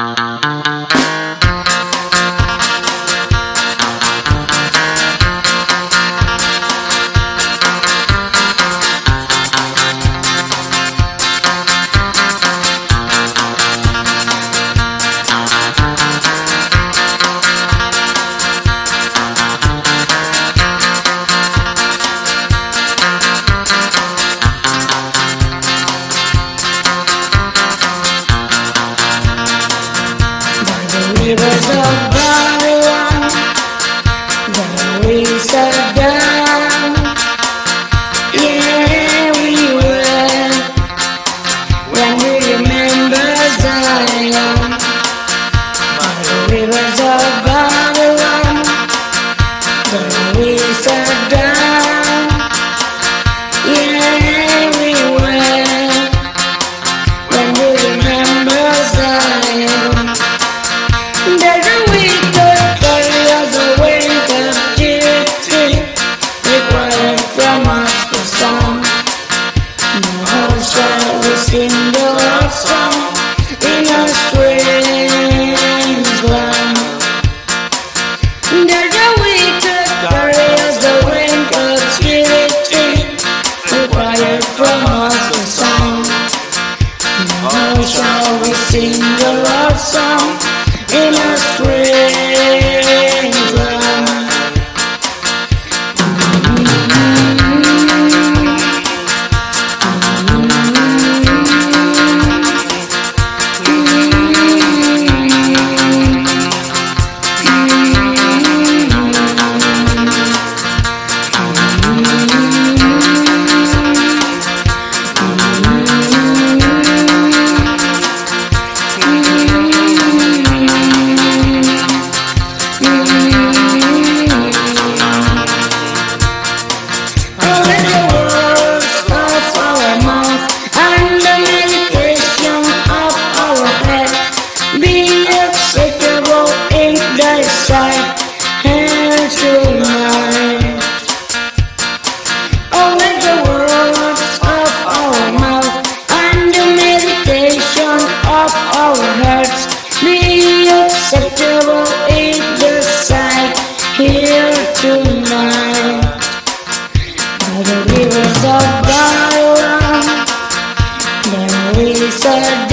rivers sing the love song en las rivers of Babylon. the rivers of